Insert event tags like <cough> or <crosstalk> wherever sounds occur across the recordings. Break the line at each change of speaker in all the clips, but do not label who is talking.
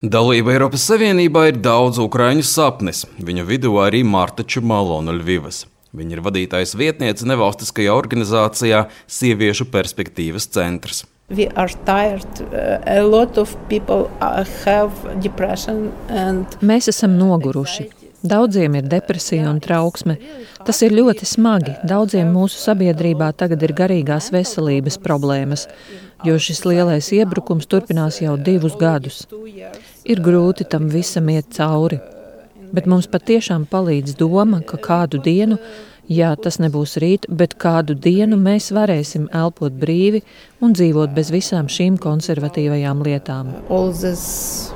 Dalība Eiropas Savienībā ir daudz ukraiņu sapnis, viņu vidū arī Marta Čumalo no Ļvivas. Viņa ir vadītājs vietniece nevalstiskajā organizācijā Sieviešu perspektīvas centrs.
Tired,
and... Mēs esam noguruši. Daudziem ir depresija un trauksme. Tas ir ļoti smagi. Daudziem mūsu sabiedrībā tagad ir garīgās veselības problēmas, jo šis lielais iebrukums turpinās jau divus gadus. Ir grūti tam visam iet cauri. Bet mums patiešām palīdz doma, ka kādu dienu, jā, tas nebūs rīt, bet kādu dienu mēs varēsim elpot brīvi un dzīvot bez visām šīm konservatīvajām lietām.
All this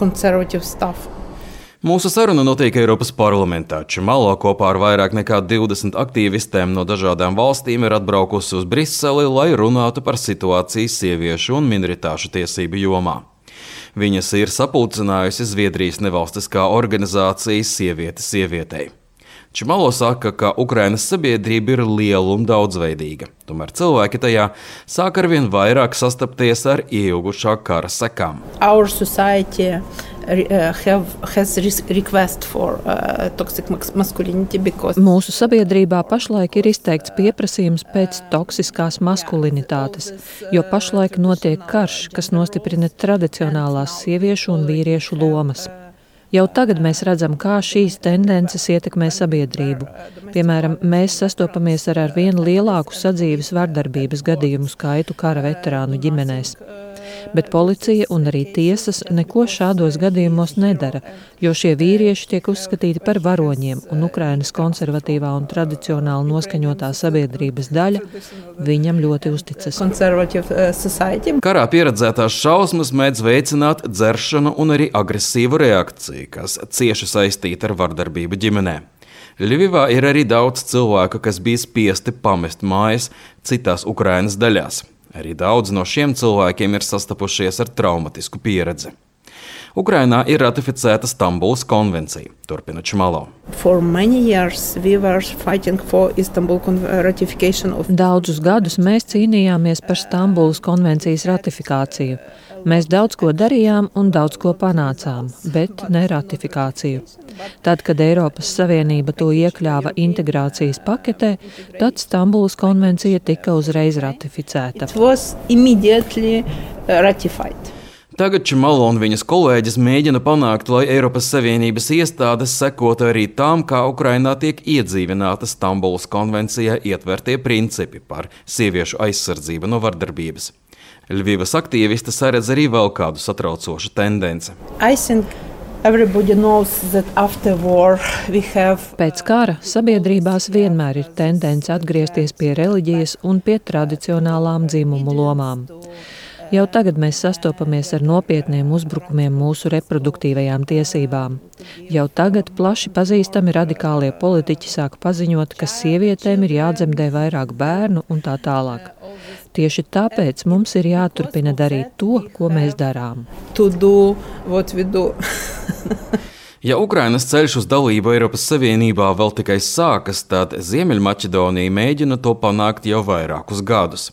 conservative stuff.
Mūsu saruna notiek Eiropas parlamentā. Čimalo kopā ar vairāk nekā 20 aktīvistēm no dažādām valstīm ir atbraukusi uz Briseli, lai runātu par situāciju sieviešu un minoritāšu tiesību jomā. Viņas ir sapulcinājusi Zviedrijas nevalstiskā organizācija Sieviete sievietei. Čimalo saka, ka Ukrainas sabiedrība ir liela un daudzveidīga. Tomēr cilvēki tajā sāk arvien vairāk sastapties ar ilgušā kara sekām.
Our society have, has request for uh, toxic masculinity because
Mūsu sabiedrībā pašlaik ir izteikts pieprasījums pēc toksiskās maskulinitātes, jo pašlaik notiek karš, kas nostiprina tradicionālās sieviešu un vīriešu lomas. Jau tagad mēs redzam, kā šīs tendences ietekmē sabiedrību. Piemēram, mēs sastopamies ar arvien lielāku sadzīves vardarbības gadījumu skaitu kara veterānu ģimenēs bet policija un arī tiesas neko šādos gadījumos nedara, jo šie vīrieši tiek uzskatīti par varoņiem, un Ukrainas konservatīvā un tradicionāli noskaņotā sabiedrības daļa viņam ļoti uzticas.
Uh, Karā pieredzētās šausmas mēdz veicināt dzeršanu un arī agresīvu reakciju, kas cieši saistīta ar vardarbību ģimenē. Ļuvivā ir arī daudz cilvēku, kas bija spiesti pamest mājas citās Ukrainas daļās. Arī daudz no šiem cilvēkiem ir sastapušies ar traumatisku pieredzi. Ukrainā ir ratificēta Stambulas konvencija, turpina Čmalo.
Daudzus gadus mēs cīnījāmies par Stambulas konvencijas ratifikāciju. Mēs daudz ko darījām un daudz ko panācām, bet ne ratifikāciju. Tad, kad Eiropas Savienība to iekļāva integrācijas paketē, tad Stambulas konvencija tika uzreiz ratificēta.
Tagad Čimalo un viņas kolēģis mēģina panākt, lai Eiropas Savienības iestādes sekotu arī tam, kā Ukrainā tiek iedzīvināta Stambulas konvencijā ietvertie principi par sieviešu aizsardzību no vardarbības. Ļuvijas aktīvisti saredz arī vēl kādu satraucošu tendenci.
Pēc kara sabiedrībās vienmēr ir tendence atgriezties pie reliģijas un pie tradicionālām dzimumu lomām. Jau tagad mēs sastopamies ar nopietniem uzbrukumiem mūsu reproduktīvajām tiesībām. Jau tagad plaši pazīstami radikālie politiķi sāk paziņot, ka sievietēm ir jādzemdē vairāk bērnu un tā tālāk. Tieši tāpēc mums ir jāturpina darīt to, ko mēs darām. <laughs>
Ja Ukrainas ceļš uz dalību Eiropas Savienībā vēl tikai sākas, tad Ziemeļmaķedonija mēģina to panākt jau vairākus gadus.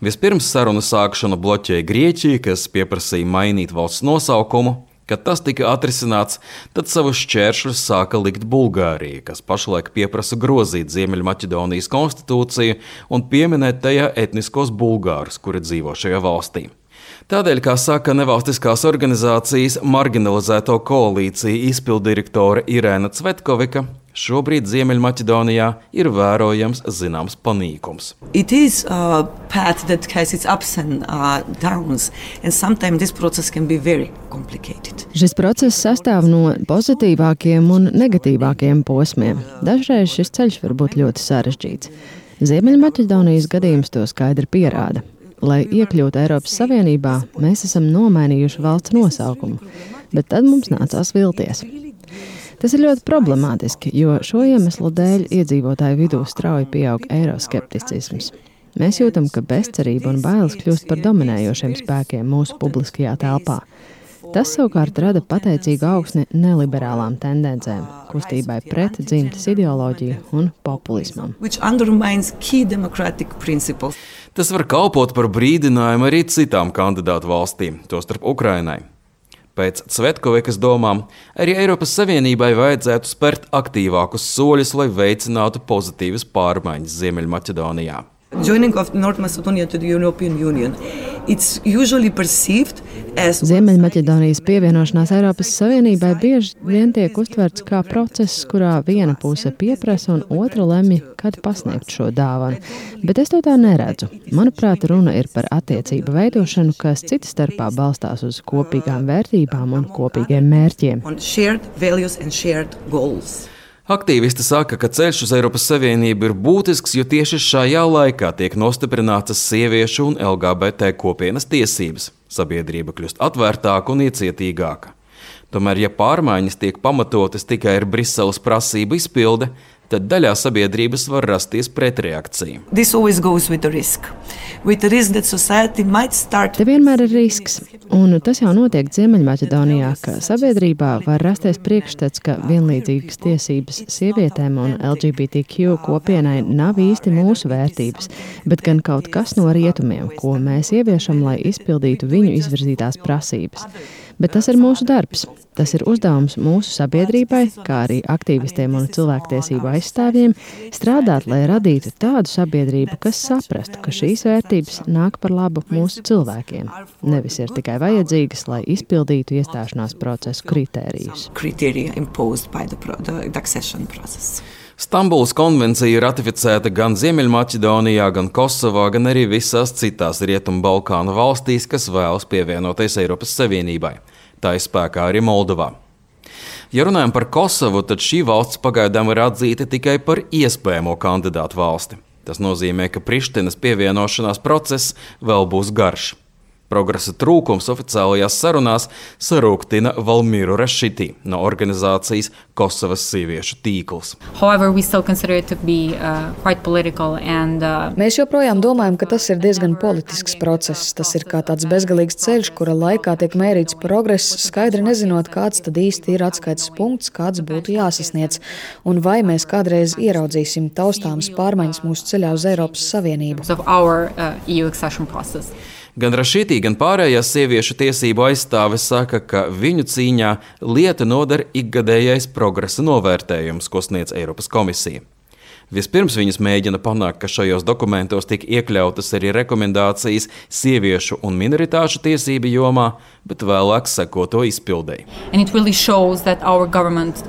Vispirms sarunu sākšanu bloķēja Grieķija, kas pieprasīja mainīt valsts nosaukumu. Kad tas tika atrisināts, tad savus šķēršļus sāka likt Bulgārija, kas pašlaik pieprasa grozīt Ziemeļmaķedonijas konstitūciju un pieminēt tajā etniskos bulgārus, kuri dzīvo šajā valstī. Tādēļ, kā saka nevalstiskās organizācijas marginalizēto koalīciju izpildirektore Irēna Cvetkovika, Šobrīd Ziemeļmaķedonijā ir vērojams zināms panīkums.
Is, uh, and, uh,
šis process sastāv no pozitīvākiem un negatīvākiem posmiem. Dažreiz šis ceļš var būt ļoti sarežģīts. Ziemeļmaķedonijas gadījums to skaidri pierāda. Lai iekļūtu Eiropas Savienībā, mēs esam nomainījuši valsts nosaukumu, bet tad mums nācās vilties. Tas ir ļoti problemātiski, jo šo iemeslu dēļ iedzīvotāju vidū strauji pieaug eiroskepticisms. Mēs jūtam, ka bezcerība un bailes kļūst par dominējošiem spēkiem mūsu publiskajā telpā. Tas savukārt rada pateicīgu augsni neliberālām tendencēm, kustībai pret dzimtas ideoloģiju un populismam.
Tas var kalpot par brīdinājumu arī citām kandidātu valstīm, tostarp Ukrainai. Pēc Cvetkovikas domām, arī Eiropas Savienībai vajadzētu spērt aktīvākus soļus, lai veicinātu pozitīvas pārmaiņas Ziemeļmaķedonijā.
Joining of North Macedonia to the European Union, it's usually perceived as
Ziemeļmaķedonijas pievienošanās Eiropas Savienībai bieži vien tiek uztverts kā process, kurā viena puse pieprasa un otra lemj, kad pasniegt šo dāvanu. Bet es to tā neredzu. Manuprāt, runa ir par attiecību veidošanu, kas cita starpā balstās uz kopīgām vērtībām un kopīgiem mērķiem.
Aktīvisti saka, ka ceļš uz Eiropas Savienību ir būtisks, jo tieši šajā laikā tiek nostiprinātas sieviešu un LGBT kopienas tiesības. Sabiedrība kļūst atvērtāka un iecietīgāka. Tomēr, ja pārmaiņas tiek pamatotas tikai ar Briseles prasību izpildi, tad daļā sabiedrības var rasties pretreakcija.
This always goes with the risk. With the risk that society might start
Te vienmēr ir risks, un tas jau notiek Ziemeļmaķedonijā, ka sabiedrībā var rasties priekšstats, ka vienlīdzīgas tiesības sievietēm un LGBTQ kopienai nav īsti mūsu vērtības, bet gan kaut kas no rietumiem, ko mēs ieviešam, lai izpildītu viņu izvirzītās prasības. Bet tas ir mūsu darbs. Tas ir uzdevums mūsu sabiedrībai, kā arī aktīvistiem un cilvēktiesību aizstāvjiem, strādāt, lai radītu tādu sabiedrību, kas saprastu, ka šīs vērtības nāk par labu mūsu cilvēkiem. Nevis ir tikai vajadzīgas, lai izpildītu iestāšanās procesu kritērijus.
criteria imposed by the, pro- the, accession process.
Stambulas konvencija ratificēta gan Ziemeļmaķedonijā, gan Kosovā, gan arī visās citās Rietumbalkānu valstīs, kas vēlas pievienoties Eiropas Savienībai. Tā ir spēkā arī Moldovā. Ja runājam par Kosovu, tad šī valsts pagaidām ir atzīta tikai par iespējamo kandidātu valsti. Tas nozīmē, ka Prištinas pievienošanās process vēl būs garš. Progresa trūkums oficiālajās sarunās sarūktina Valmīru Rašitī no organizācijas Kosovas sieviešu tīkls.
However, we still consider it to be uh, quite political and uh,
Mēs joprojām domājam, ka tas ir diezgan politisks process. Tas ir kā tāds bezgalīgs ceļš, kura laikā tiek mērīts progress, skaidri nezinot, kāds tad īsti ir atskaites punkts, kāds būtu jāsasniedz, un vai mēs kādreiz ieraudzīsim taustāmas pārmaiņas mūsu ceļā uz Eiropas Savienību.
of our uh, EU accession process.
Gan Rašītī, gan pārējās sieviešu tiesību aizstāves saka, ka viņu cīņā lieta nodara ikgadējais progresa novērtējums, ko sniedz Eiropas komisija. Vispirms viņas mēģina panākt, ka šajos dokumentos tiek iekļautas arī rekomendācijas sieviešu un minoritāšu tiesību jomā, bet vēlāk seko to izpildēji.
Really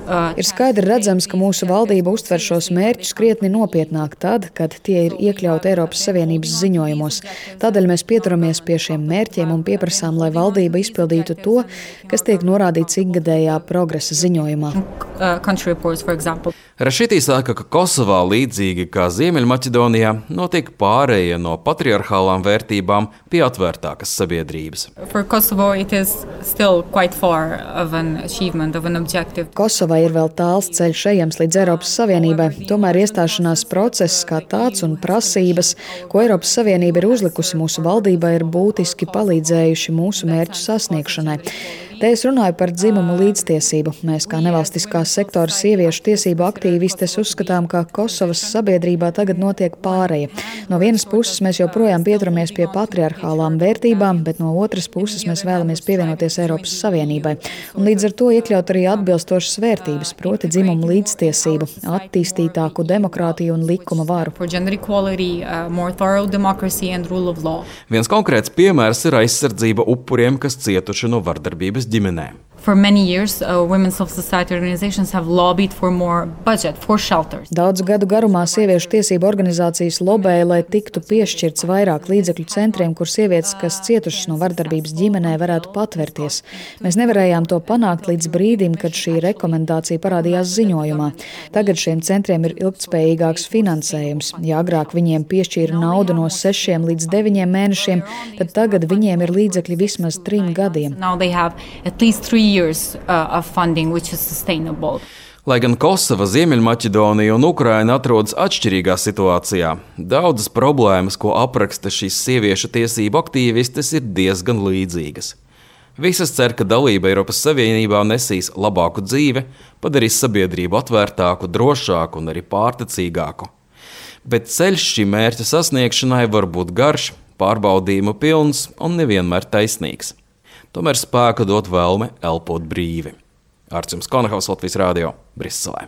uh,
Ir skaidri redzams, ka mūsu valdība uztver šos mērķus krietni nopietnāk tad, kad tie ir iekļauti Eiropas Savienības ziņojumos. Tādēļ mēs pieturamies pie šiem mērķiem un pieprasām, lai valdība izpildītu to, kas tiek norādīts ikgadējā progresa ziņojumā.
uh,
Rašītī saka, ka Kosovā, līdzīgi kā Ziemeļmaķedonijā, notiek pārēja no patriarchālām vērtībām pie atvērtākas sabiedrības.
For Kosovo, it is still quite far of an achievement, of an objective.
Kosovai ir vēl tāls ceļš ejams līdz Eiropas Savienībai. Tomēr iestāšanās process kā tāds un prasības, ko Eiropas Savienība ir uzlikusi mūsu valdībai, ir būtiski palīdzējuši mūsu mērķu sasniegšanai. Te es runāju par dzimumu līdztiesību. Mēs, kā nevalstiskā sektora sieviešu tiesību aktīvistes, uzskatām, ka Kosovas sabiedrībā tagad notiek pāreja. No vienas puses mēs joprojām pieturamies pie patriarchālām vērtībām, bet no otras puses mēs vēlamies pievienoties Eiropas Savienībai. Un līdz ar to iekļaut arī atbilstošas vērtības, proti dzimumu līdztiesību, attīstītāku demokrātiju un likuma varu.
Uh.
Viens konkrēts piemērs ir aizsardzība upuriem, kas cietuši no vardarbības ģimenēm.
For many years, uh, women's civil society organizations have lobbied for more budget for shelters.
Daudzu gadu garumā sieviešu tiesību organizācijas lobēja, lai tiktu piešķirts vairāk līdzekļu centriem, kur sievietes, kas cietušas no vardarbības ģimenē, varētu patvērties. Mēs nevarējām to panākt līdz brīdim, kad šī rekomendācija parādījās ziņojumā. Tagad šiem centriem ir ilgspējīgāks finansējums. Ja agrāk viņiem piešķīra naudu no sešiem līdz deviņiem mēnešiem, tad tagad viņiem ir līdzekļi vismaz trim gadiem.
Years uh, of funding, which is sustainable.
Lai gan Kosova, Ziemeļmaķedonija un Ukraina atrodas atšķirīgā situācijā, daudzas problēmas, ko apraksta šīs sieviešu tiesību aktīvistes, ir diezgan līdzīgas. Visas cer, ka dalība Eiropas Savienībā nesīs labāku dzīvi, padarīs sabiedrību atvērtāku, drošāku un arī pārticīgāku. Bet ceļš šī mērķa sasniegšanai var būt garš, pārbaudījumu pilns un nevienmēr taisnīgs. Tomēr spēku dot vēlme elpot brīvi. Arcīms Konahaus Latvijas Rādio Briselē.